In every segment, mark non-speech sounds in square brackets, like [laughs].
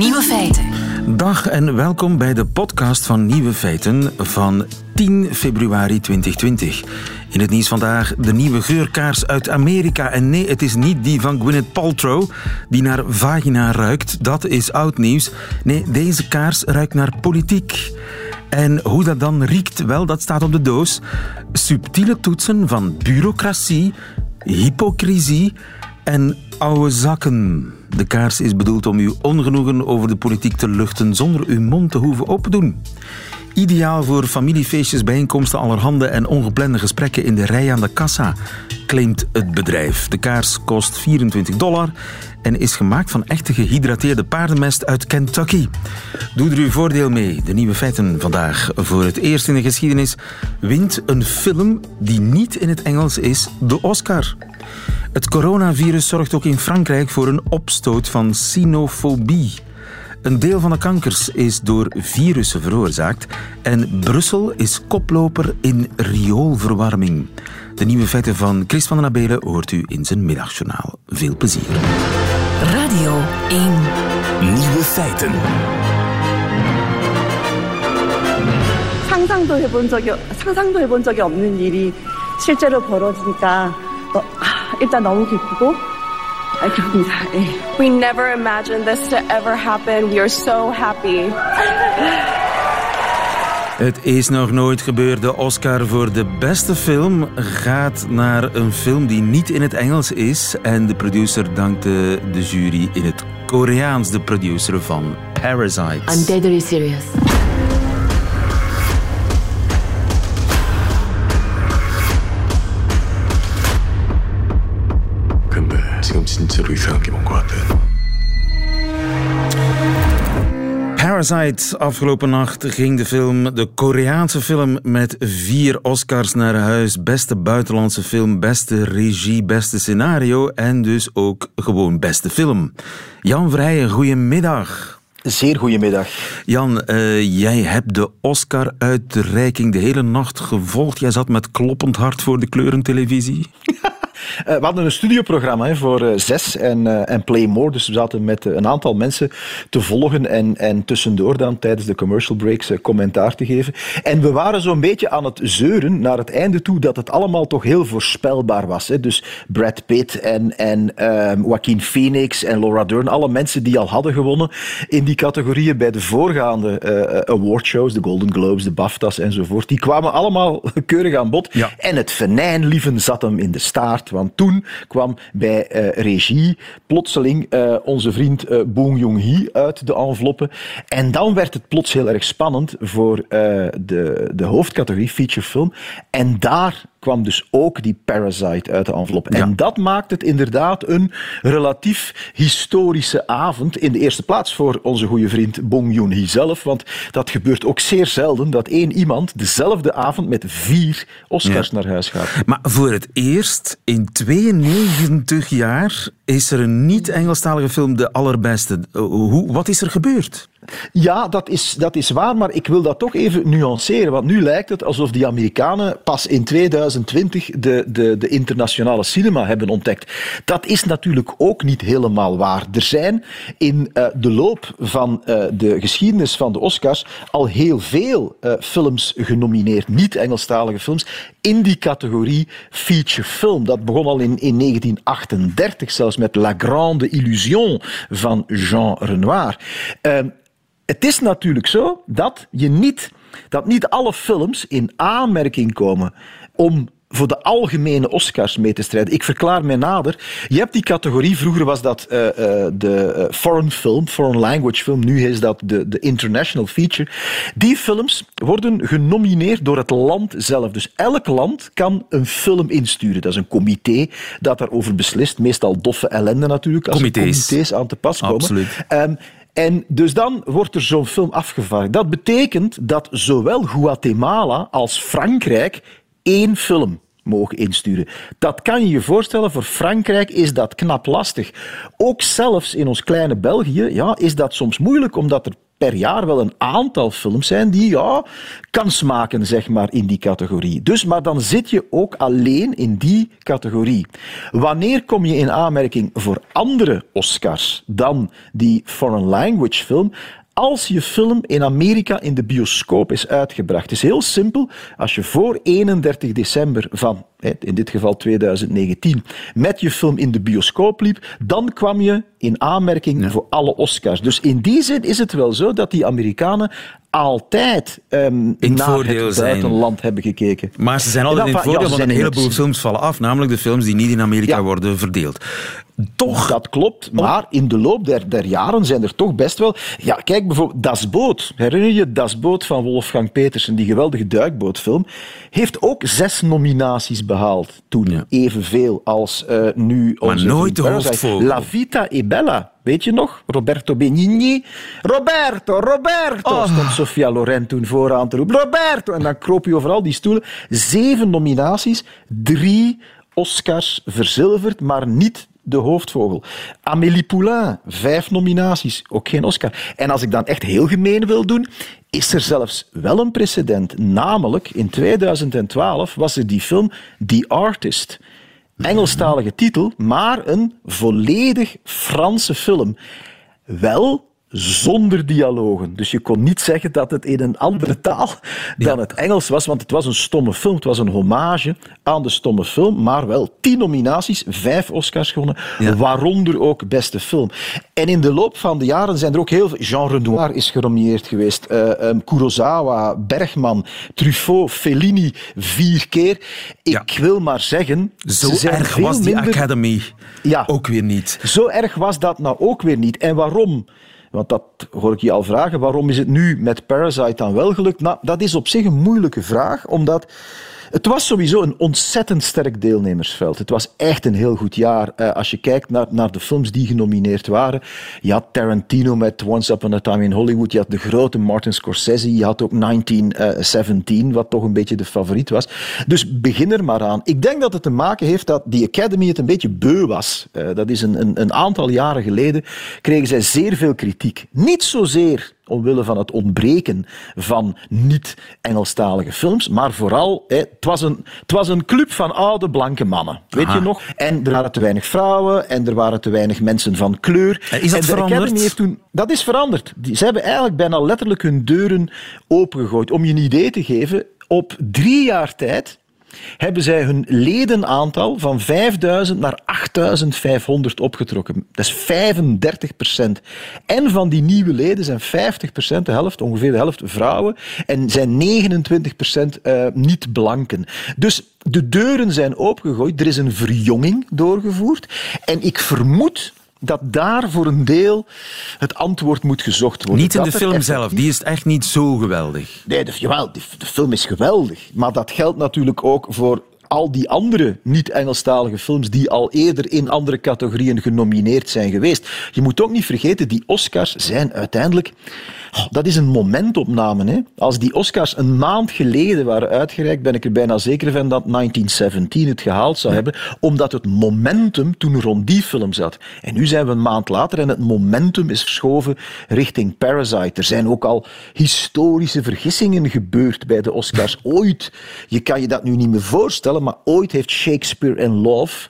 Nieuwe feiten. Dag en welkom bij de podcast van Nieuwe Feiten van 10 februari 2020. In het nieuws vandaag de nieuwe geurkaars uit Amerika. En nee, het is niet die van Gwyneth Paltrow die naar vagina ruikt. Dat is oud nieuws. Nee, deze kaars ruikt naar politiek. En hoe dat dan riekt, wel, dat staat op de doos. Subtiele toetsen van bureaucratie, hypocrisie en oude zakken. De kaars is bedoeld om uw ongenoegen over de politiek te luchten zonder uw mond te hoeven opdoen. Ideaal voor familiefeestjes, bijeenkomsten, allerhande en ongeplande gesprekken in de rij aan de kassa, claimt het bedrijf. De kaars kost 24 dollar en is gemaakt van echte gehydrateerde paardenmest uit Kentucky. Doe er uw voordeel mee. De nieuwe feiten vandaag. Voor het eerst in de geschiedenis wint een film die niet in het Engels is de Oscar. Het coronavirus zorgt ook in Frankrijk voor een opstoot van sinofobie. Een deel van de kankers is door virussen veroorzaakt en Brussel is koploper in rioolverwarming. De nieuwe feiten van Chris van den Abelen hoort u in zijn middagjournaal. Veel plezier. Radio 1. Nieuwe feiten. 상상도 해본 적이 상상도 해본 적이 없는 일이 실제로 벌어지니까 어, 아, 일단 너무 기쁘고 아, 기쁩니다. 예. We never imagined this to ever happen. We are so happy. Het is nog nooit gebeurd. De Oscar voor de beste film gaat naar een film die niet in het Engels is. En de producer dankte de jury in het Koreaans, de producer van Parasite. I'm deadly serious. 지금 진짜로 이상한 게 뭔 것 같아. Parasite. Afgelopen nacht ging de film, de Koreaanse film, met vier Oscars naar huis. Beste buitenlandse film, beste regie, beste scenario en dus ook gewoon beste film. Jan Vrijen, goedemiddag. Zeer goedemiddag. Jan, eh, jij hebt de Oscar-uitreiking de hele nacht gevolgd. Jij zat met kloppend hart voor de kleurentelevisie. [laughs] Eh, we hadden een studioprogramma hè, voor eh, zes en, eh, en Play More. Dus we zaten met een aantal mensen te volgen en, en tussendoor dan tijdens de commercial breaks commentaar te geven. En we waren zo'n beetje aan het zeuren naar het einde toe dat het allemaal toch heel voorspelbaar was. Hè. Dus Brad Pitt en, en ehm, Joaquin Phoenix en Laura Dern, alle mensen die al hadden gewonnen in die categorieën bij de voorgaande eh, awardshows, de Golden Globes, de BAFTA's enzovoort, die kwamen allemaal [laughs] keurig aan bod. Ja. En het venijnlieven zat hem in de staart, want toen kwam bij eh, regie plotseling eh, onze vriend eh, Bong Joon-hee uit de enveloppe. En dan werd het plots heel erg spannend voor de, de hoofdcategorie feature film. En daar kwam dus ook die Parasite uit de envelop. Ja. En dat maakt het inderdaad een relatief historische avond. In de eerste plaats voor onze goede vriend Bong Joon-hee zelf. Want dat gebeurt ook zeer zelden dat één iemand dezelfde avond met vier Oscars Ja. naar huis gaat. Maar voor het eerst in 92 jaar is er een niet-Engelstalige film de allerbeste. Eh, Hoe, wat is er gebeurd? Ja, dat is, dat is waar, maar ik wil dat toch even nuanceren. Want nu lijkt het alsof die Amerikanen pas in 2020 de, de, de internationale cinema hebben ontdekt. Dat is natuurlijk ook niet helemaal waar. Er zijn in eh, de loop van eh, de geschiedenis van de Oscars al heel veel films genomineerd, niet-Engelstalige films, in die categorie feature film. Dat begon al in, in 1938, zelfs met La Grande Illusion van Jean Renoir. Ehm, het is natuurlijk zo dat je niet, dat niet alle films in aanmerking komen om voor de algemene Oscars mee te strijden. Ik verklaar mij nader. Je hebt die categorie, vroeger was dat eh, eh, de eh, foreign film, foreign language film, nu is dat de, de international feature. Die films worden genomineerd door het land zelf. Dus elk land kan een film insturen. Dat is een comité dat daarover beslist. Meestal doffe ellende natuurlijk, als Comité's. comité's aan te pas komen. Absoluut. Ehm, en dus dan wordt er zo'n film afgevaardigd. Dat betekent dat zowel Guatemala als Frankrijk één film mogen insturen. Dat kan je je voorstellen, voor Frankrijk is dat knap lastig. Ook zelfs in ons kleine België ja, is dat soms moeilijk, omdat er per jaar wel een aantal films zijn die ja, kans maken zeg maar, in die categorie. Dus, maar dan zit je ook alleen in die categorie. Wanneer kom je in aanmerking voor andere Oscars dan die foreign language film? Als je film in Amerika in de bioscoop is uitgebracht. Het is heel simpel. Als je voor 31 december van, in dit geval 2019, met je film in de bioscoop liep, dan kwam je in aanmerking voor alle Oscars. Dus in die zin is het wel zo dat die Amerikanen altijd um, in naar het buitenland hebben gekeken. Maar ze zijn altijd in het voordeel, want een heleboel films vallen af, namelijk de films die niet in Amerika worden verdeeld. Toch? Dat klopt, maar in de loop der, der, jaren zijn er toch best wel... Ja, kijk bijvoorbeeld Das Boot. Herinner je Das Boot van Wolfgang Petersen, die geweldige duikbootfilm? Heeft ook zes nominaties behaald toen. Evenveel als uh, nu onze... Maar nooit de hoofdvogel. La Vita e Bella. Weet je nog? Roberto Benigni. Roberto, Roberto! Oh. Stond Sofia Loren toen vooraan te roepen. Roberto! En dan kroop je overal die stoelen. Zeven nominaties, drie Oscars verzilverd, maar niet de hoofdvogel. Amélie Poulain, vijf nominaties, ook geen Oscar. En als ik dan echt heel gemeen wil doen, is er zelfs wel een precedent. Namelijk, in 2012 was er die film The Artist. Engelstalige titel, maar een volledig Franse film. Wel zonder dialogen. Dus je kon niet zeggen dat het in een andere taal dan het Engels was, want het was een stomme film. Het was een hommage aan de stomme film, maar wel tien nominaties, vijf Oscars gewonnen, waaronder ook beste film. En in de loop van de jaren zijn er ook heel veel... Jean Renoir is genomineerd geweest, uh, Kurosawa, Bergman, Truffaut, Fellini, vier keer. Ik wil maar zeggen... Zo erg was die Academy ook weer niet. Zo erg was dat nou ook weer niet. En waarom? Want dat hoor ik je al vragen. Waarom is het nu met Parasite dan wel gelukt? Nou, dat is op zich een moeilijke vraag, omdat het was sowieso een ontzettend sterk deelnemersveld. Het was echt een heel goed jaar. Uh, als je kijkt naar, naar de films die genomineerd waren. Je had Tarantino met Once Upon a Time in Hollywood. Je had de grote Martin Scorsese. Je had ook 1917, wat toch een beetje de favoriet was. Dus begin er maar aan. Ik denk dat het te maken heeft dat die Academy het een beetje beu was. Uh, dat is een, een, een aantal jaren geleden. Kregen zij zeer veel kritiek. Niet zozeer omwille van het ontbreken van niet-Engelstalige films, maar vooral, het, was een, het was een club van oude blanke mannen, weet je nog? En er waren te weinig vrouwen en er waren te weinig mensen van kleur. Eh, is dat en de veranderd? Heeft toen, dat is veranderd. Ze hebben eigenlijk bijna letterlijk hun deuren opengegooid. Om je een idee te geven, op drie jaar tijd hebben zij hun ledenaantal van 5000 naar 8500 opgetrokken. Dat is 35 procent. En van die nieuwe leden zijn 50 procent, de helft, ongeveer de helft, vrouwen. En zijn 29 procent uh, niet-blanken. Dus de deuren zijn opengegooid. Er is een verjonging doorgevoerd. En ik vermoed dat daar voor een deel het antwoord moet gezocht worden. Niet in de film zelf, die is echt niet zo geweldig. Nee, de, jawel, de, de film is geweldig. Maar dat geldt natuurlijk ook voor al die andere niet-Engelstalige films die al eerder in andere categorieën genomineerd zijn geweest. Je moet ook niet vergeten, die Oscars zijn uiteindelijk Oh, dat is een momentopname. Hè. Als die Oscars een maand geleden waren uitgereikt, ben ik er bijna zeker van dat 1917 het gehaald zou hebben, omdat het momentum toen rond die film zat. En nu zijn we een maand later en het momentum is verschoven richting Parasite. Er zijn ook al historische vergissingen gebeurd bij de Oscars. [laughs] Ooit, je kan je dat nu niet meer voorstellen, maar ooit heeft Shakespeare in Love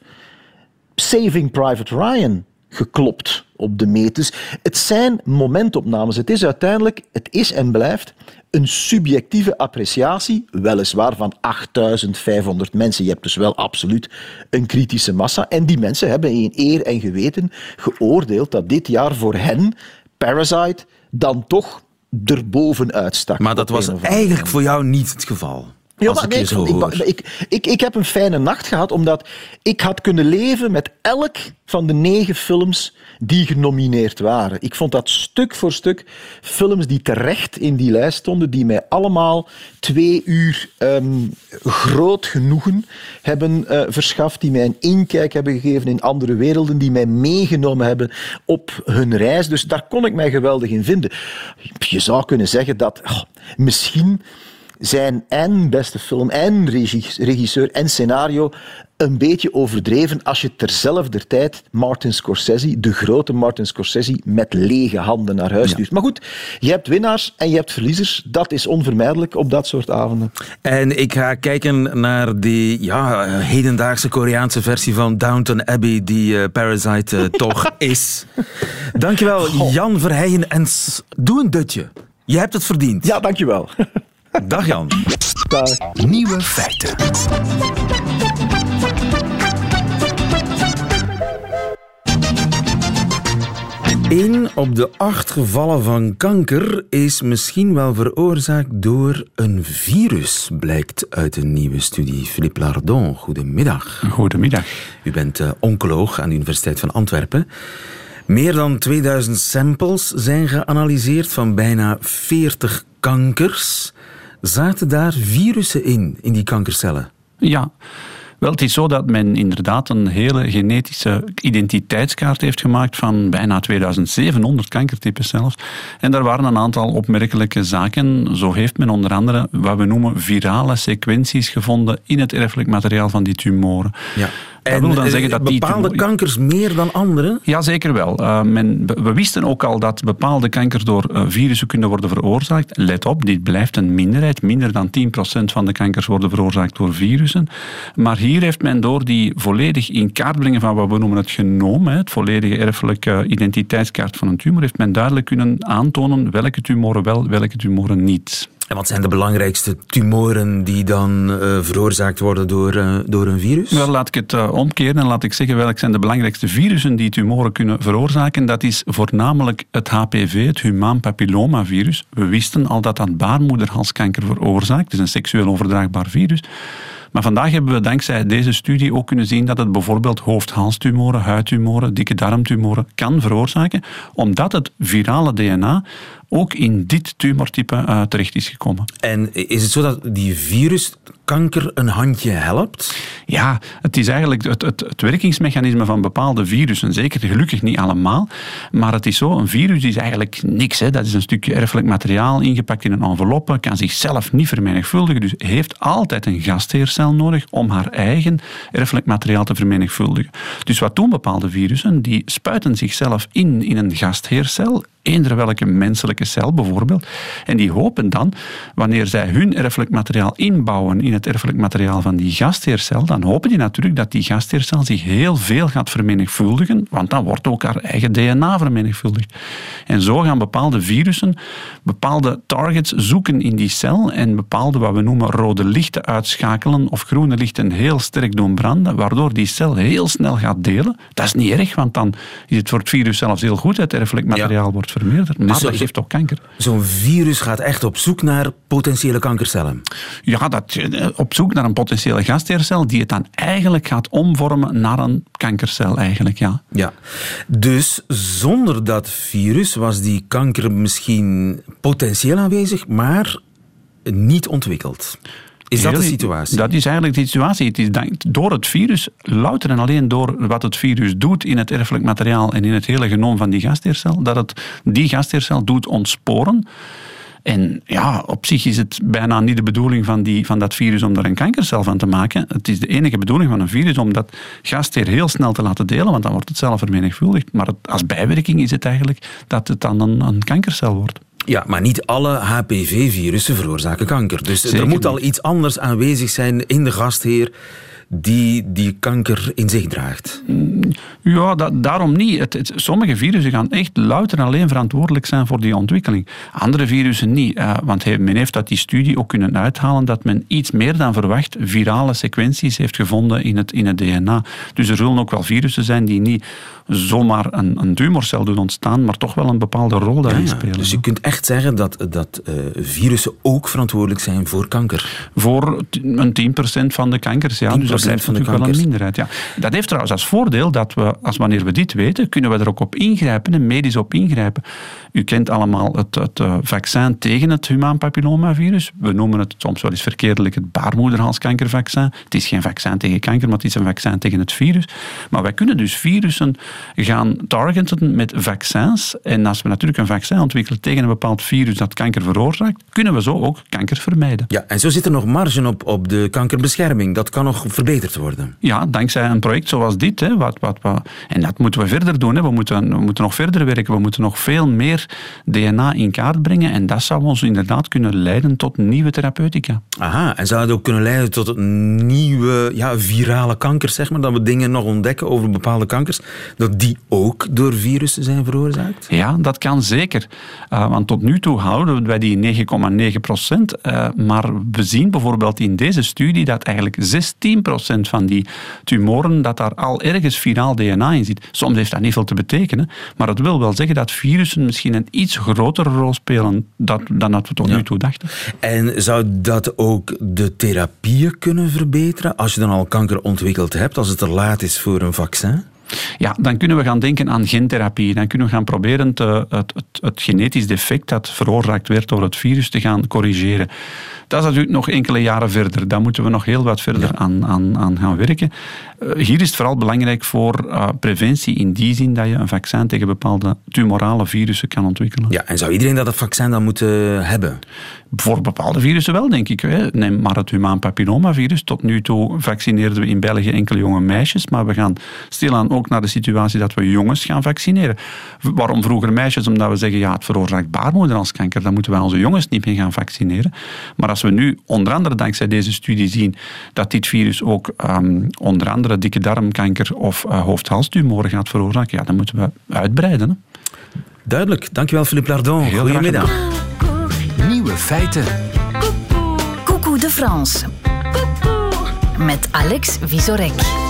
Saving Private Ryan geklopt op de meters. Het zijn momentopnames. Het is uiteindelijk, het is en blijft een subjectieve appreciatie, weliswaar van 8500 mensen. Je hebt dus wel absoluut een kritische massa. En die mensen hebben in eer en geweten geoordeeld dat dit jaar voor hen Parasite dan toch erbovenuit stak. Maar dat was eigenlijk voor jou niet het geval. Ja, maar nee, ik, ik, ik, ik, heb een fijne nacht gehad, omdat ik had kunnen leven met elk van de negen films die genomineerd waren. Ik vond dat stuk voor stuk films die terecht in die lijst stonden, die mij allemaal twee uur um, groot genoegen hebben uh, verschaft, die mij een inkijk hebben gegeven in andere werelden, die mij meegenomen hebben op hun reis. Dus daar kon ik mij geweldig in vinden. Je zou kunnen zeggen dat oh, misschien zijn en beste film en regisseur en scenario een beetje overdreven als je terzelfde tijd Martin Scorsese, de grote Martin Scorsese, met lege handen naar huis stuurt. Maar goed, je hebt winnaars en je hebt verliezers. Dat is onvermijdelijk op dat soort avonden. En ik ga kijken naar die ja, hedendaagse Koreaanse versie van Downton Abbey, die uh, Parasite uh, toch [laughs] is. Dankjewel, Jan Verheijen. En doe een dutje. Je hebt het verdiend. Ja, dankjewel. [laughs] Dag Jan. Dag. Nieuwe feiten. Eén op de acht gevallen van kanker is misschien wel veroorzaakt door een virus, blijkt uit een nieuwe studie. Philippe Lardon, goedemiddag. Goedemiddag. U bent uh, oncoloog aan de Universiteit van Antwerpen. Meer dan 2000 samples zijn geanalyseerd van bijna 40 kankers. Zaten daar virussen in, in die kankercellen? Ja. Wel, het is zo dat men inderdaad een hele genetische identiteitskaart heeft gemaakt van bijna 2700 kankertypes zelfs. En daar waren een aantal opmerkelijke zaken. Zo heeft men onder andere wat we noemen virale sequenties gevonden in het erfelijk materiaal van die tumoren. Ja. En wil dan eh, zeggen dat bepaalde kankers meer dan andere? Ja, zeker wel. Uh, men, we wisten ook al dat bepaalde kankers door uh, virussen kunnen worden veroorzaakt. Let op, dit blijft een minderheid. Minder dan 10% van de kankers worden veroorzaakt door virussen. Maar hier heeft men door die volledig in kaart brengen van wat we noemen het genoom, het volledige erfelijke identiteitskaart van een tumor, heeft men duidelijk kunnen aantonen welke tumoren wel, welke tumoren niet. En wat zijn de belangrijkste tumoren die dan uh, veroorzaakt worden door, uh, door een virus? Wel, laat ik het uh, omkeren en laat ik zeggen welke zijn de belangrijkste virussen die tumoren kunnen veroorzaken. Dat is voornamelijk het HPV, het humaan papillomavirus. We wisten al dat dat baarmoederhalskanker veroorzaakt. Het is een seksueel overdraagbaar virus. Maar vandaag hebben we dankzij deze studie ook kunnen zien dat het bijvoorbeeld hoofd-halstumoren, huidtumoren, dikke darmtumoren kan veroorzaken, omdat het virale DNA ook in dit tumortype uh, terecht is gekomen. En is het zo dat die viruskanker een handje helpt? Ja, het is eigenlijk het, het, het, werkingsmechanisme van bepaalde virussen. Zeker gelukkig niet allemaal. Maar het is zo, een virus is eigenlijk niks. Hè. Dat is een stukje erfelijk materiaal ingepakt in een enveloppe, kan zichzelf niet vermenigvuldigen. Dus heeft altijd een gastheercel nodig om haar eigen erfelijk materiaal te vermenigvuldigen. Dus wat doen bepaalde virussen? Die spuiten zichzelf in in een gastheercel eender welke menselijke cel bijvoorbeeld. En die hopen dan, wanneer zij hun erfelijk materiaal inbouwen in het erfelijk materiaal van die gastheercel, dan hopen die natuurlijk dat die gastheercel zich heel veel gaat vermenigvuldigen, want dan wordt ook haar eigen DNA vermenigvuldigd. En zo gaan bepaalde virussen bepaalde targets zoeken in die cel en bepaalde wat we noemen rode lichten uitschakelen of groene lichten heel sterk doen branden, waardoor die cel heel snel gaat delen. Dat is niet erg, want dan is het voor het virus zelfs heel goed dat het erfelijk materiaal wordt vermeerderd. Maar dus dat geeft ook kanker. Zo'n virus gaat echt op zoek naar potentiële kankercellen? Ja, dat, eh, op zoek naar een potentiële gastheercel die het dan eigenlijk gaat omvormen naar een kankercel eigenlijk, ja. Ja, dus zonder dat virus was die kanker misschien potentieel aanwezig, maar niet ontwikkeld. Is dat de situatie? Dat is eigenlijk de situatie. Het is door het virus, louter en alleen door wat het virus doet in het erfelijk materiaal en in het hele genoom van die gastheercel, dat het die gastheercel doet ontsporen. En ja, op zich is het bijna niet de bedoeling van, die, van dat virus om er een kankercel van te maken. Het is de enige bedoeling van een virus om dat gastheer heel snel te laten delen, want dan wordt het zelf vermenigvuldigd. Maar als bijwerking is het eigenlijk dat het dan een, een kankercel wordt. Ja, maar niet alle HPV-virussen veroorzaken kanker. Dus er moet al iets anders aanwezig zijn in de gastheer die die kanker in zich draagt? Ja, dat, daarom niet. Het, sommige virussen gaan echt louter en alleen verantwoordelijk zijn voor die ontwikkeling. Andere virussen niet. Uh, want men heeft uit die studie ook kunnen uithalen dat men iets meer dan verwacht virale sequenties heeft gevonden in het, in het DNA. Dus er zullen ook wel virussen zijn die niet zomaar een, een tumorcel doen ontstaan, maar toch wel een bepaalde rol daarin spelen. Dus je kunt echt zeggen dat, dat uh, virussen ook verantwoordelijk zijn voor kanker? Voor een 10% van de kankers, ja. Dus blijft van de wel een minderheid. Ja. Dat heeft trouwens als voordeel dat we, als wanneer we dit weten, kunnen we er ook op ingrijpen en medisch op ingrijpen. U kent allemaal het, het eh, vaccin tegen het humaan papillomavirus. We noemen het soms wel eens verkeerdelijk het baarmoederhalskankervaccin. Het is geen vaccin tegen kanker, maar het is een vaccin tegen het virus. Maar wij kunnen dus virussen gaan targeten met vaccins. En als we natuurlijk een vaccin ontwikkelen tegen een bepaald virus dat kanker veroorzaakt, kunnen we zo ook kanker vermijden. Ja, en zo zit er nog marge op, op de kankerbescherming. Dat kan nog verbeterd worden. Ja, dankzij een project zoals dit. Hè, wat, wat, wat, en dat moeten we verder doen. Hè. We, moeten, we moeten nog verder werken. We moeten nog veel meer DNA in kaart brengen. En dat zou ons inderdaad kunnen leiden tot nieuwe therapeutica. Aha, en zou het ook kunnen leiden tot nieuwe ja, virale kankers, zeg maar? Dat we dingen nog ontdekken over bepaalde kankers, dat die ook door virussen zijn veroorzaakt? Ja, dat kan zeker. Uh, want tot nu toe houden wij die 9,9 procent. Uh, maar we zien bijvoorbeeld in deze studie dat eigenlijk 16 procent van die tumoren, dat daar al ergens viraal DNA in zit. Soms heeft dat niet veel te betekenen, maar het wil wel zeggen dat virussen misschien een iets grotere rol spelen dat, dan dat we tot Ja. nu toe dachten. En zou dat ook de therapieën kunnen verbeteren als je dan al kanker ontwikkeld hebt, als het te laat is voor een vaccin? Ja, dan kunnen we gaan denken aan gentherapie. Dan kunnen we gaan proberen te, het, het, het genetisch defect dat veroorzaakt werd door het virus te gaan corrigeren. Dat is natuurlijk nog enkele jaren verder. Daar moeten we nog heel wat verder aan, aan, aan gaan werken. Uh, hier is het vooral belangrijk voor uh, preventie in die zin dat je een vaccin tegen bepaalde tumorale virussen kan ontwikkelen. Ja, en zou iedereen dat dat vaccin dan moeten hebben? Voor bepaalde virussen wel, denk ik. Hè. Neem maar het humaan papillomavirus. Tot nu toe vaccineerden we in België enkele jonge meisjes, maar we gaan stilaan ook naar de situatie dat we jongens gaan vaccineren. Waarom vroeger meisjes? Omdat we zeggen, ja, het veroorzaakt baarmoederhalskanker, dan moeten wij onze jongens niet meer gaan vaccineren. Maar als we nu, onder andere dankzij deze studie, zien dat dit virus ook um, onder andere dikke darmkanker of uh, hoofd-halstumoren gaat veroorzaken, ja, dan moeten we uitbreiden. Hè. Duidelijk. Dankjewel, Philippe Lardon. Heel Goedemiddag. Nieuwe feiten. Coucou de France. Met Alex Visorek.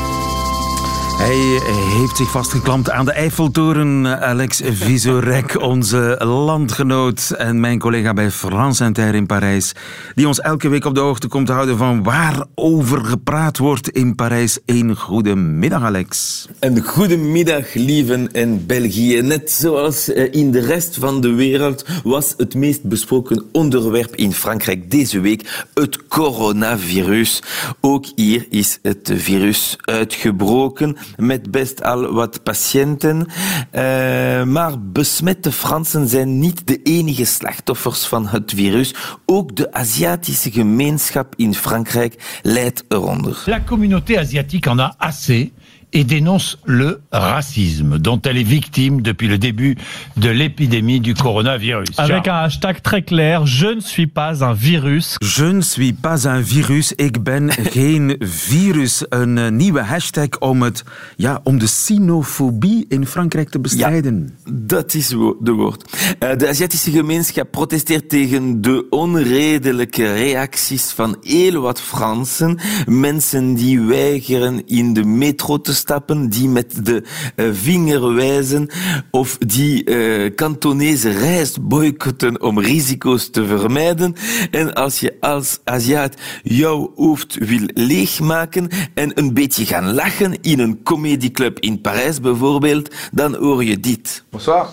Hij heeft zich vastgeklampt aan de Eiffeltoren. Alex Visorek, onze landgenoot en mijn collega bij France Inter in Parijs, die ons elke week op de hoogte komt houden van waarover gepraat wordt in Parijs. Een goede middag, Alex. Een goedemiddag, lieven in België. Net zoals in de rest van de wereld was het meest besproken onderwerp in Frankrijk deze week het coronavirus. Ook hier is het virus uitgebroken met best al wat patiënten. Uh, maar besmette Fransen zijn niet de enige slachtoffers van het virus. Ook de Aziatische gemeenschap in Frankrijk leidt eronder. La communauté asiatique en a assez et dénonce le racisme dont elle est victime depuis le début de l'épidémie du coronavirus. Avec un hashtag très clair, je ne suis pas un virus. Je ne suis pas un virus, ik ben geen virus. Een nieuwe hashtag om, het, ja, om de sinofobie in Frankrijk te bestrijden. Ja, dat is de woord. Uh, de Aziatische gemeenschap protesteert tegen de onredelijke reacties van heel wat Fransen. Mensen die weigeren in de metro te stappen, die met de uh, vinger wijzen of die uh, Kantonese reis boycotten om risico's te vermijden. En als je als Aziat jouw hoofd wil leegmaken en een beetje gaan lachen in een comedyclub in Parijs bijvoorbeeld, dan hoor je dit. Bonsoir.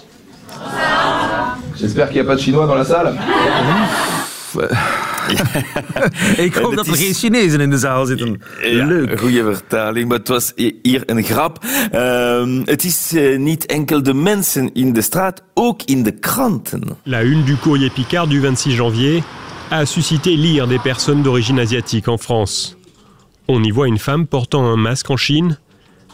J'espère qu'il n'y a pas de Chinois dans la salle. [laughs] Ik hoop dat er is... geen Chinezen in de zaal zitten. Ja, Leuk. Goede vertaling, maar het was hier een grap. Uh, het is uh, niet enkel de mensen in de straat, ook in de kranten. La une du courrier Picard du 26 janvier a suscité l'ire des personnes d'origine asiatique en France. On y voit une femme portant un masque en Chine.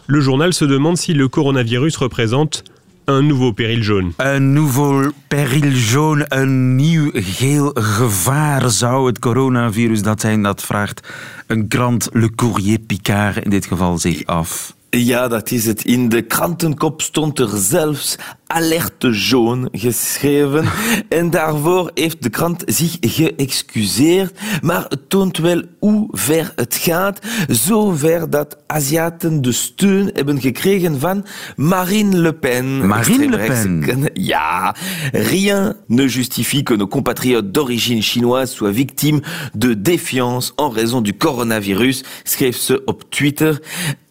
Le journal se demande si le coronavirus représente un nouveau péril jaune. Een nouveau péril jaune, een nieuw geel gevaar zou het coronavirus dat zijn, dat vraagt een krant Le Courrier Picard in dit geval zich af. Ja, dat is het. In de krantenkop stond er zelfs alerte jaune geschreven. [laughs] En daarvoor heeft de krant zich geëxcuseerd. Maar het toont wel hoe ver het gaat. Zo ver dat Aziaten de steun hebben gekregen van Marine Le Pen. Marine Le Pen? Ja. Rien ne justifie que nos compatriotes d'origine chinoise soient victimes de défiance en raison du coronavirus, schreef ze op Twitter.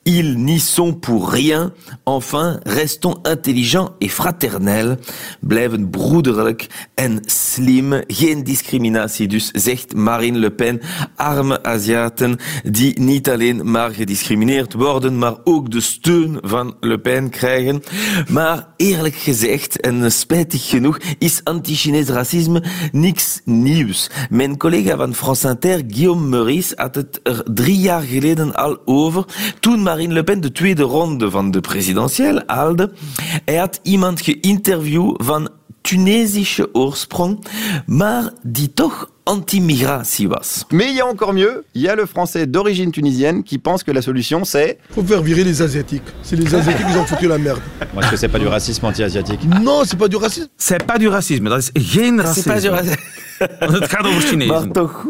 Ils n'y sont pour rien. Enfin, restons intelligents et fraternels. Blijven broederlijk en slim. Geen discriminatie dus, zegt Marine Le Pen. Arme Aziaten die niet alleen maar gediscrimineerd worden, maar ook de steun van Le Pen krijgen. Maar eerlijk gezegd, en spijtig genoeg, is anti-Chinees racisme niks nieuws. Mijn collega van France Inter, Guillaume Meurice, had het er drie jaar geleden al over. Toen Marine Le Pen de tweede ronde van de presidentiële haalde. Hij had iemand geïnterviewd van Tunesische oorsprong, maar die toch anti-migratie was. Mais il y a encore mieux, il y a le français d'origine tunisienne qui pense que la solution c'est... Faut faire virer les Asiatiques. C'est les Asiatiques qui ont foutu la merde. Moi, est-ce que c'est pas du racisme anti-asiatique Non, c'est pas du racisme. C'est pas du racisme, dat is geen racisme. C'est pas du racisme. Het gaat over Chinezen. Maar toch,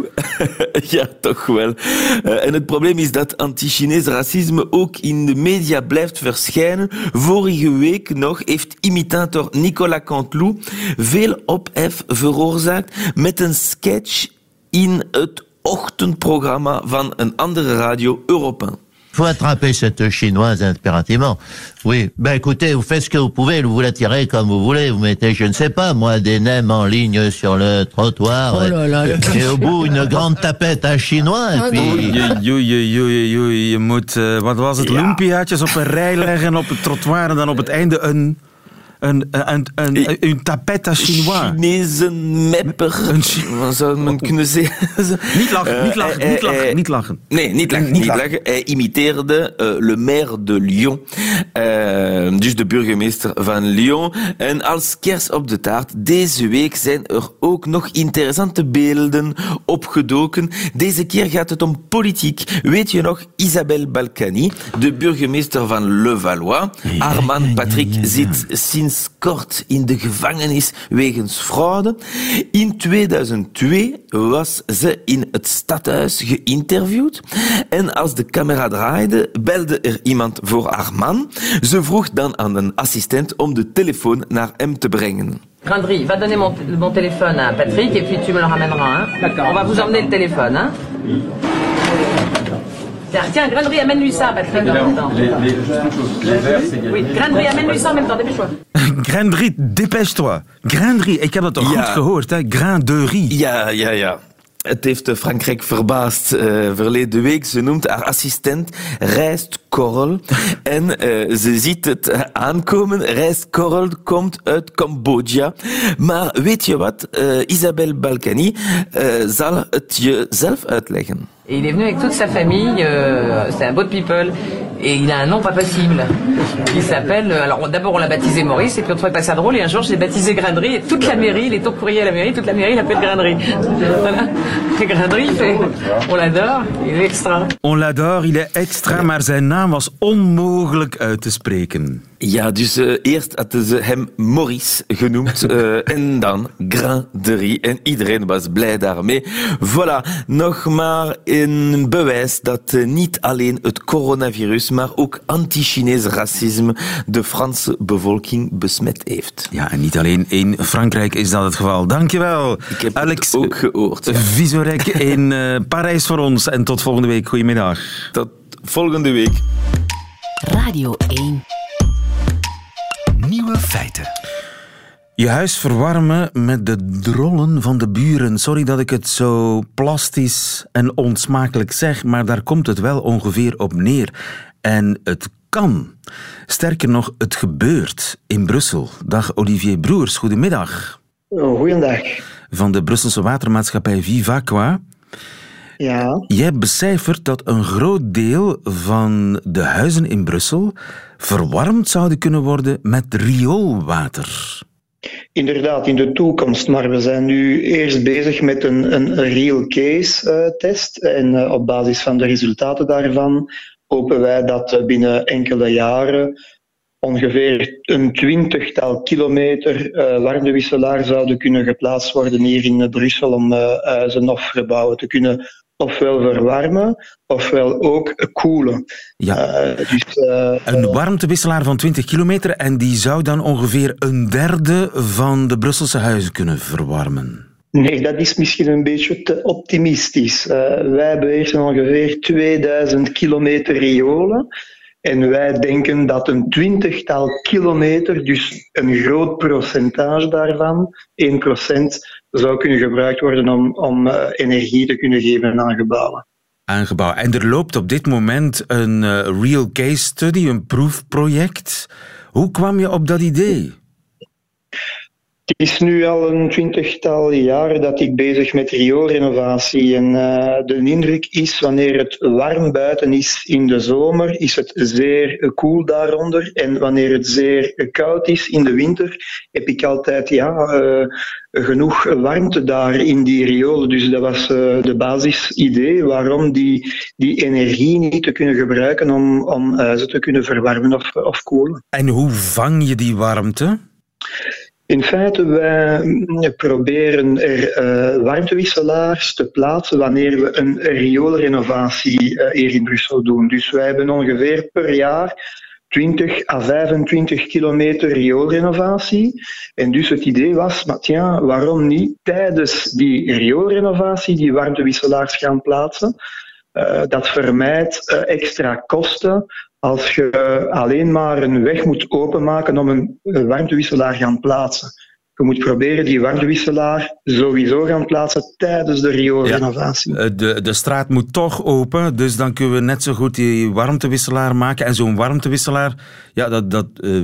ja, toch wel. En het probleem is dat anti-Chinees racisme ook in de media blijft verschijnen. Vorige week nog heeft imitator Nicolas Canteloup veel ophef veroorzaakt met een sketch in het ochtendprogramma van een andere radio, Europe 1. faut attraper cette chinoise impérativement. Oui, ben écoutez, vous faites ce que vous pouvez, vous la tirez comme vous voulez, vous mettez, je ne sais pas, moi, des nems en ligne sur le trottoir, Oh là là. et au bout une grande tapette à chinois, et puis... Oei, oei, oei, oei, oei. Je moet, eh, wat was het, lumpiaatjes op een rij leggen op het trottoir en dan op het einde een, een, een, een, een, een tapet à chinois. Chinese mepper. [laughs] Wat zou men kunnen zeggen? [laughs] Niet lachen, niet lachen, Eh, niet eh, lachen, eh, niet lachen. Nee, niet lachen. Niet lachen. Hij imiteerde eh, le maire de Lyon. Eh, dus de burgemeester van Lyon. En als kers op de taart, deze week zijn er ook nog interessante beelden opgedoken. Deze keer gaat het om politiek. Weet je nog, Isabelle Balkany, de burgemeester van Levallois. Haar man Patrick zit sinds kort in de gevangenis wegens fraude. In 2002 was ze in het stadhuis geïnterviewd. En als de camera draaide, belde er iemand voor haar man. Ze vroeg dan aan een assistent om de telefoon naar hem te brengen. Grindry, va donner mon, mon téléphone à Patrick et puis tu me le ramèneras. Hein. On va vous emmener le téléphone. Hein. Tiens, tiens, Grindry, amène-lui ça, Patrick. en même temps. Oui, Grindry, amène-lui ça en même temps, dépêche-toi. [laughs] Grandry, dépêche-toi. Grandry, ik heb dat toch Ja. goed gehoord, hè? Granderie. Ja, ja, ja. Het heeft Frankrijk verbaasd eh, verleden week. Ze noemt haar assistent Rijst Korrel. [laughs] En eh, ze ziet het aankomen. Rijst Korrel komt uit Cambodja. Maar weet je wat? Eh, Isabelle Balkany zal het je zelf uitleggen. Et il est venu avec toute sa famille, euh, c'est un beau de people, et il a un nom pas possible. Il s'appelle, euh, alors d'abord on l'a baptisé Maurice, et puis on trouvait pas ça drôle, et un jour je l'ai baptisé Grindry, et toute la mairie, il est au courrier à la mairie, toute la mairie l'appelle Grindry. [laughs] Voilà. Et Grindry, il fait, on l'adore, il est extra. On l'adore, il est extra, maar zijn naam was onmogelijk uit te spreken. Ja, dus eh, eerst hadden ze hem Maurice genoemd [laughs] eh, en dan Granderie. En iedereen was blij daarmee. Voilà, nog maar een bewijs dat eh, niet alleen het coronavirus, maar ook anti-Chinees racisme de Franse bevolking besmet heeft. Ja, en niet alleen in Frankrijk is dat het geval. Dankjewel, Ik heb Alex het ook gehoord. ja. Visorek [laughs] in eh, Parijs voor ons. En tot volgende week. Goedemiddag. Tot volgende week. Radio 1. Nieuwe feiten. Je huis verwarmen met de drollen van de buren. Sorry dat ik het zo plastisch en onsmakelijk zeg, maar daar komt het wel ongeveer op neer. En het kan. Sterker nog, het gebeurt in Brussel. Dag Olivier Broers, goedemiddag. Goeiedag. Van de Brusselse watermaatschappij Vivaqua. Ja, Jij becijfert dat een groot deel van de huizen in Brussel verwarmd zouden kunnen worden met rioolwater. Inderdaad, in de toekomst. Maar we zijn nu eerst bezig met een, een real case eh, test. En eh, op basis van de resultaten daarvan hopen wij dat binnen enkele jaren ongeveer een twintigtal kilometer uh, warmtewisselaar zouden kunnen geplaatst worden hier in Brussel om uh, huizen of gebouwen te kunnen ofwel verwarmen, ofwel ook koelen. Ja. Uh, dus, uh, een warmtewisselaar van 20 kilometer en die zou dan ongeveer een derde van de Brusselse huizen kunnen verwarmen. Nee, dat is misschien een beetje te optimistisch. Uh, wij beheersen ongeveer 2000 kilometer riolen. En wij denken dat een twintigtal kilometer, dus een groot percentage daarvan, 1%, zou kunnen gebruikt worden om, om uh, energie te kunnen geven aan gebouwen. Aan gebouwen. En er loopt op dit moment een uh, real case study, een proefproject. Hoe kwam je op dat idee? Het is nu al een twintigtal jaren dat ik bezig met rioolrenovatie. En uh, de indruk is, wanneer het warm buiten is in de zomer, is het zeer koel daaronder. En wanneer het zeer koud is in de winter, heb ik altijd ja, uh, genoeg warmte daar in die riolen. Dus dat was uh, de basisidee waarom die, die energie niet te kunnen gebruiken om, om huizen te kunnen verwarmen of, of koelen. En hoe vang je die warmte? In feite, wij proberen er uh, warmtewisselaars te plaatsen wanneer we een rioolrenovatie uh, hier in Brussel doen. Dus wij hebben ongeveer per jaar 20 à 25 kilometer rioolrenovatie. En dus het idee was, maar waarom niet tijdens die rioolrenovatie die warmtewisselaars gaan plaatsen? Uh, dat vermijdt extra kosten als je alleen maar een weg moet openmaken om een warmtewisselaar gaan plaatsen. Je moet proberen die warmtewisselaar sowieso gaan plaatsen tijdens de rioolrenovatie. Ja, de, de straat moet toch open, dus dan kunnen we net zo goed die warmtewisselaar maken. En zo'n warmtewisselaar, ja, dat, dat, uh,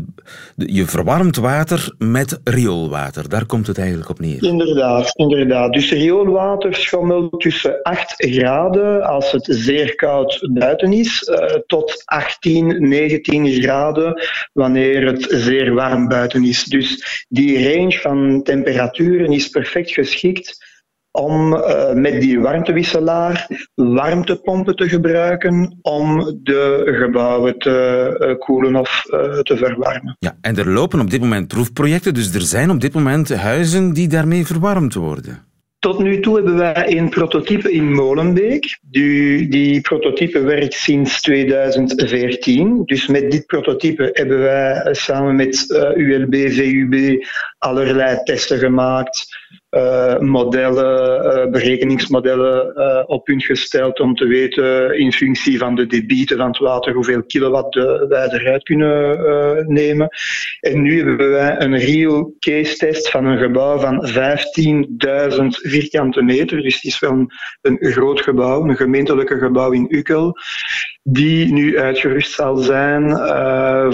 je verwarmt water met rioolwater. Daar komt het eigenlijk op neer. Inderdaad, inderdaad. Dus rioolwater schommelt tussen 8 graden als het zeer koud buiten is, uh, tot 18, 19 graden wanneer het zeer warm buiten is. Dus die range van temperaturen is perfect geschikt om uh, met die warmtewisselaar warmtepompen te gebruiken om de gebouwen te uh, koelen of uh, te verwarmen. Ja, en er lopen op dit moment proefprojecten, dus er zijn op dit moment huizen die daarmee verwarmd worden. Tot nu toe hebben wij een prototype in Molenbeek. Die, die prototype werkt sinds 2014. Dus met dit prototype hebben wij samen met uh, ULB, VUB allerlei testen gemaakt. Uh, modellen, uh, berekeningsmodellen uh, op punt gesteld om te weten in functie van de debieten van het water hoeveel kilowatt wij eruit kunnen nemen. En nu hebben wij een real case test van een gebouw van 15.000 vierkante meter. Dus het is wel een, een groot gebouw, een gemeentelijke gebouw in Ukkel, die nu uitgerust zal zijn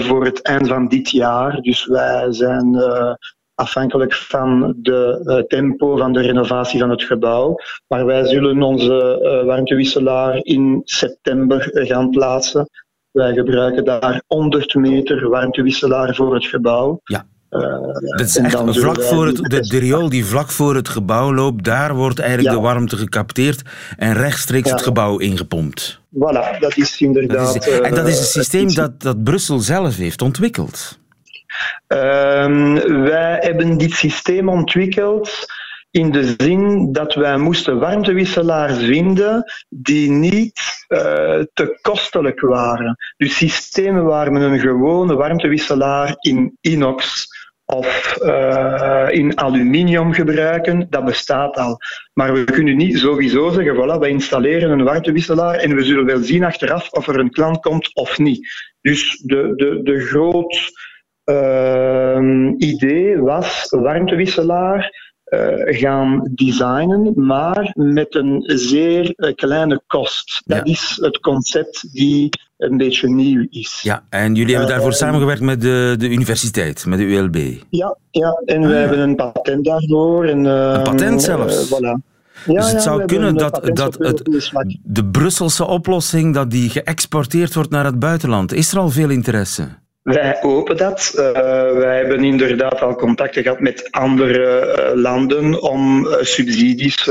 voor het eind van dit jaar. Dus wij zijn afhankelijk van de uh, tempo van de renovatie van het gebouw. Maar wij zullen onze uh, warmtewisselaar in september gaan plaatsen. Wij gebruiken daar 100 meter warmtewisselaar voor het gebouw. Ja. Uh, dat is echt vlak voor het, de, de riool die vlak voor het gebouw loopt, daar wordt eigenlijk ja. de warmte gecapteerd en rechtstreeks ja. het gebouw ingepompt. Voilà, dat is inderdaad... Dat is, en dat is een systeem dat, dat Brussel zelf heeft ontwikkeld. Um, wij hebben dit systeem ontwikkeld in de zin dat wij moesten warmtewisselaars vinden die niet uh, te kostelijk waren. Dus systemen waar men een gewone warmtewisselaar in inox of uh, in aluminium gebruiken, dat bestaat al. Maar we kunnen niet sowieso zeggen, voilà, wij installeren een warmtewisselaar en we zullen wel zien achteraf of er een klant komt of niet. Dus de, de, de groot idee was warmtewisselaar uh, gaan designen, maar met een zeer uh, kleine kost. Dat ja. is het concept die een beetje nieuw is. Ja, en jullie hebben daarvoor samengewerkt met de, de universiteit, met de ULB? Ja, ja en ah, we hebben een patent daarvoor. En, een patent zelfs? voilà. Ja, dus het zou kunnen dat, dat het, de Brusselse oplossing dat die geëxporteerd wordt naar het buitenland. Is er al veel interesse? Wij hopen dat. Uh, wij hebben inderdaad al contacten gehad met andere uh, landen om uh, subsidies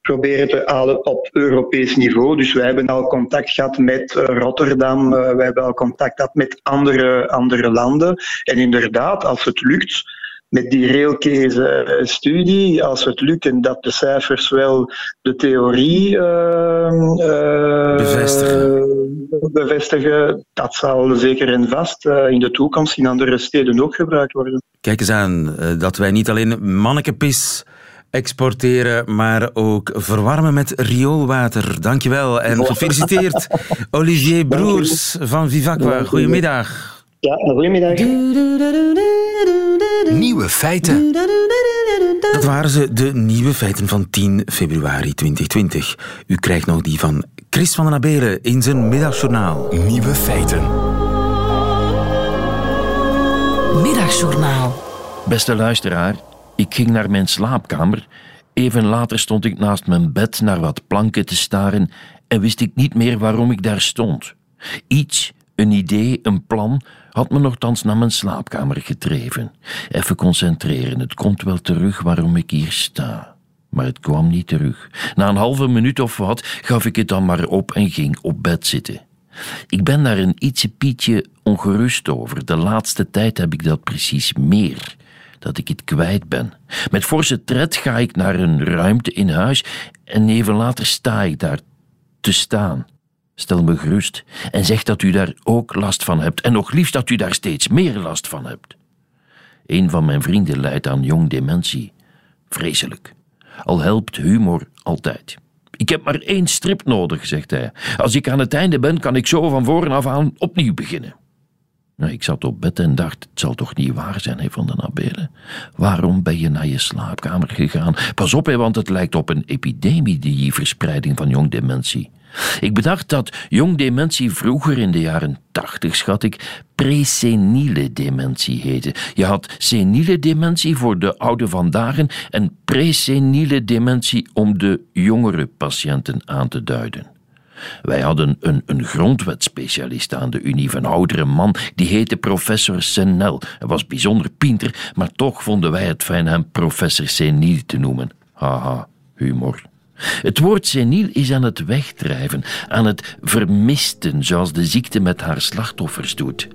proberen te halen op Europees niveau. Dus wij hebben al contact gehad met eh, Rotterdam, wij hebben al contact gehad met andere, andere landen. En inderdaad, als het lukt, met die railcase-studie, als het lukt en dat de cijfers wel de theorie uh, bevestigen. bevestigen, dat zal zeker en vast in de toekomst in andere steden ook gebruikt worden. Kijk eens aan, dat wij niet alleen mannekepis exporteren, maar ook verwarmen met rioolwater. Dankjewel en gefeliciteerd [laughs] Olivier Broers van Vivaqua. Goedemiddag. Ja, goedemiddag. Nieuwe feiten. Dat waren ze, de nieuwe feiten van 10 februari 2020. U krijgt nog die van Chris van den Abelen in zijn middagjournaal. Nieuwe feiten. Middagjournaal. Beste luisteraar, ik ging naar mijn slaapkamer. Even later stond ik naast mijn bed naar wat planken te staren en wist ik niet meer waarom ik daar stond. Iets, een idee, een plan had me nogthans naar mijn slaapkamer gedreven. Even concentreren, het komt wel terug waarom ik hier sta. Maar het kwam niet terug. Na een halve minuut of wat gaf ik het dan maar op en ging op bed zitten. Ik ben daar een ietsje pietje ongerust over. De laatste tijd heb ik dat precies meer dat ik het kwijt ben. Met forse tred ga ik naar een ruimte in huis en even later sta ik daar te staan. Stel me gerust en zeg dat u daar ook last van hebt en nog liefst dat u daar steeds meer last van hebt. Een van mijn vrienden lijdt aan jong dementie. Vreselijk. Al helpt humor altijd. Ik heb maar één strip nodig, zegt hij. Als ik aan het einde ben, kan ik zo van voren af aan opnieuw beginnen. Nou, ik zat op bed en dacht, het zal toch niet waar zijn, hè, Van den Abelen? Waarom ben je naar je slaapkamer gegaan? Pas op, hè, want het lijkt op een epidemie, die verspreiding van jong dementie. Ik bedacht dat jong dementie vroeger in de jaren tachtig, schat ik, preseniele dementie heette. Je had seniele dementie voor de oude vandaag en preseniele dementie om de jongere patiënten aan te duiden. Wij hadden een, een grondwetspecialist aan de Unie, een oudere man, die heette professor Senel. Hij was bijzonder pinter, maar toch vonden wij het fijn hem professor Seniel te noemen. Haha, humor. Het woord seniel is aan het wegdrijven, aan het vermisten, zoals de ziekte met haar slachtoffers doet.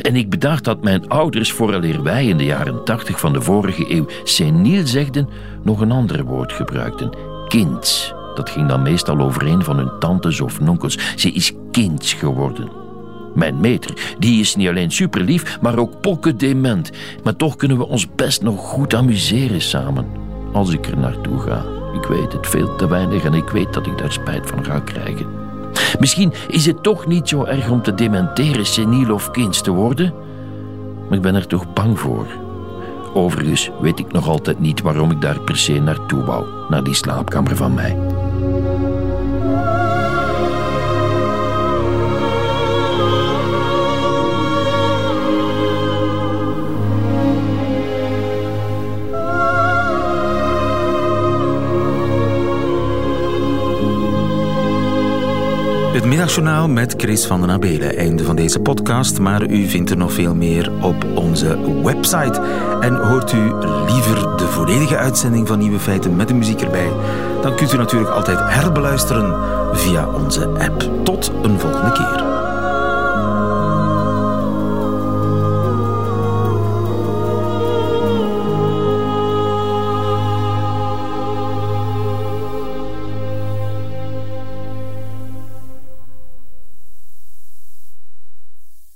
En ik bedacht dat mijn ouders, vooraleer wij in de jaren tachtig van de vorige eeuw seniel zegden, nog een ander woord gebruikten: kind. Dat ging dan meestal over een van hun tantes of nonkels. Ze is kind geworden. Mijn meter, die is niet alleen superlief, maar ook pokken dement. Maar toch kunnen we ons best nog goed amuseren samen. Als ik er naartoe ga. Ik weet het veel te weinig en ik weet dat ik daar spijt van ga krijgen. Misschien is het toch niet zo erg om te dementeren seniel of kind te worden. Maar ik ben er toch bang voor. Overigens weet ik nog altijd niet waarom ik daar per se naartoe wou, naar die slaapkamer van mij. Middagjournaal met Chris van den Abelen. Einde van deze podcast, maar u vindt er nog veel meer op onze website. En hoort u liever de volledige uitzending van Nieuwe Feiten met de muziek erbij, dan kunt u natuurlijk altijd herbeluisteren via onze app. Tot een volgende keer.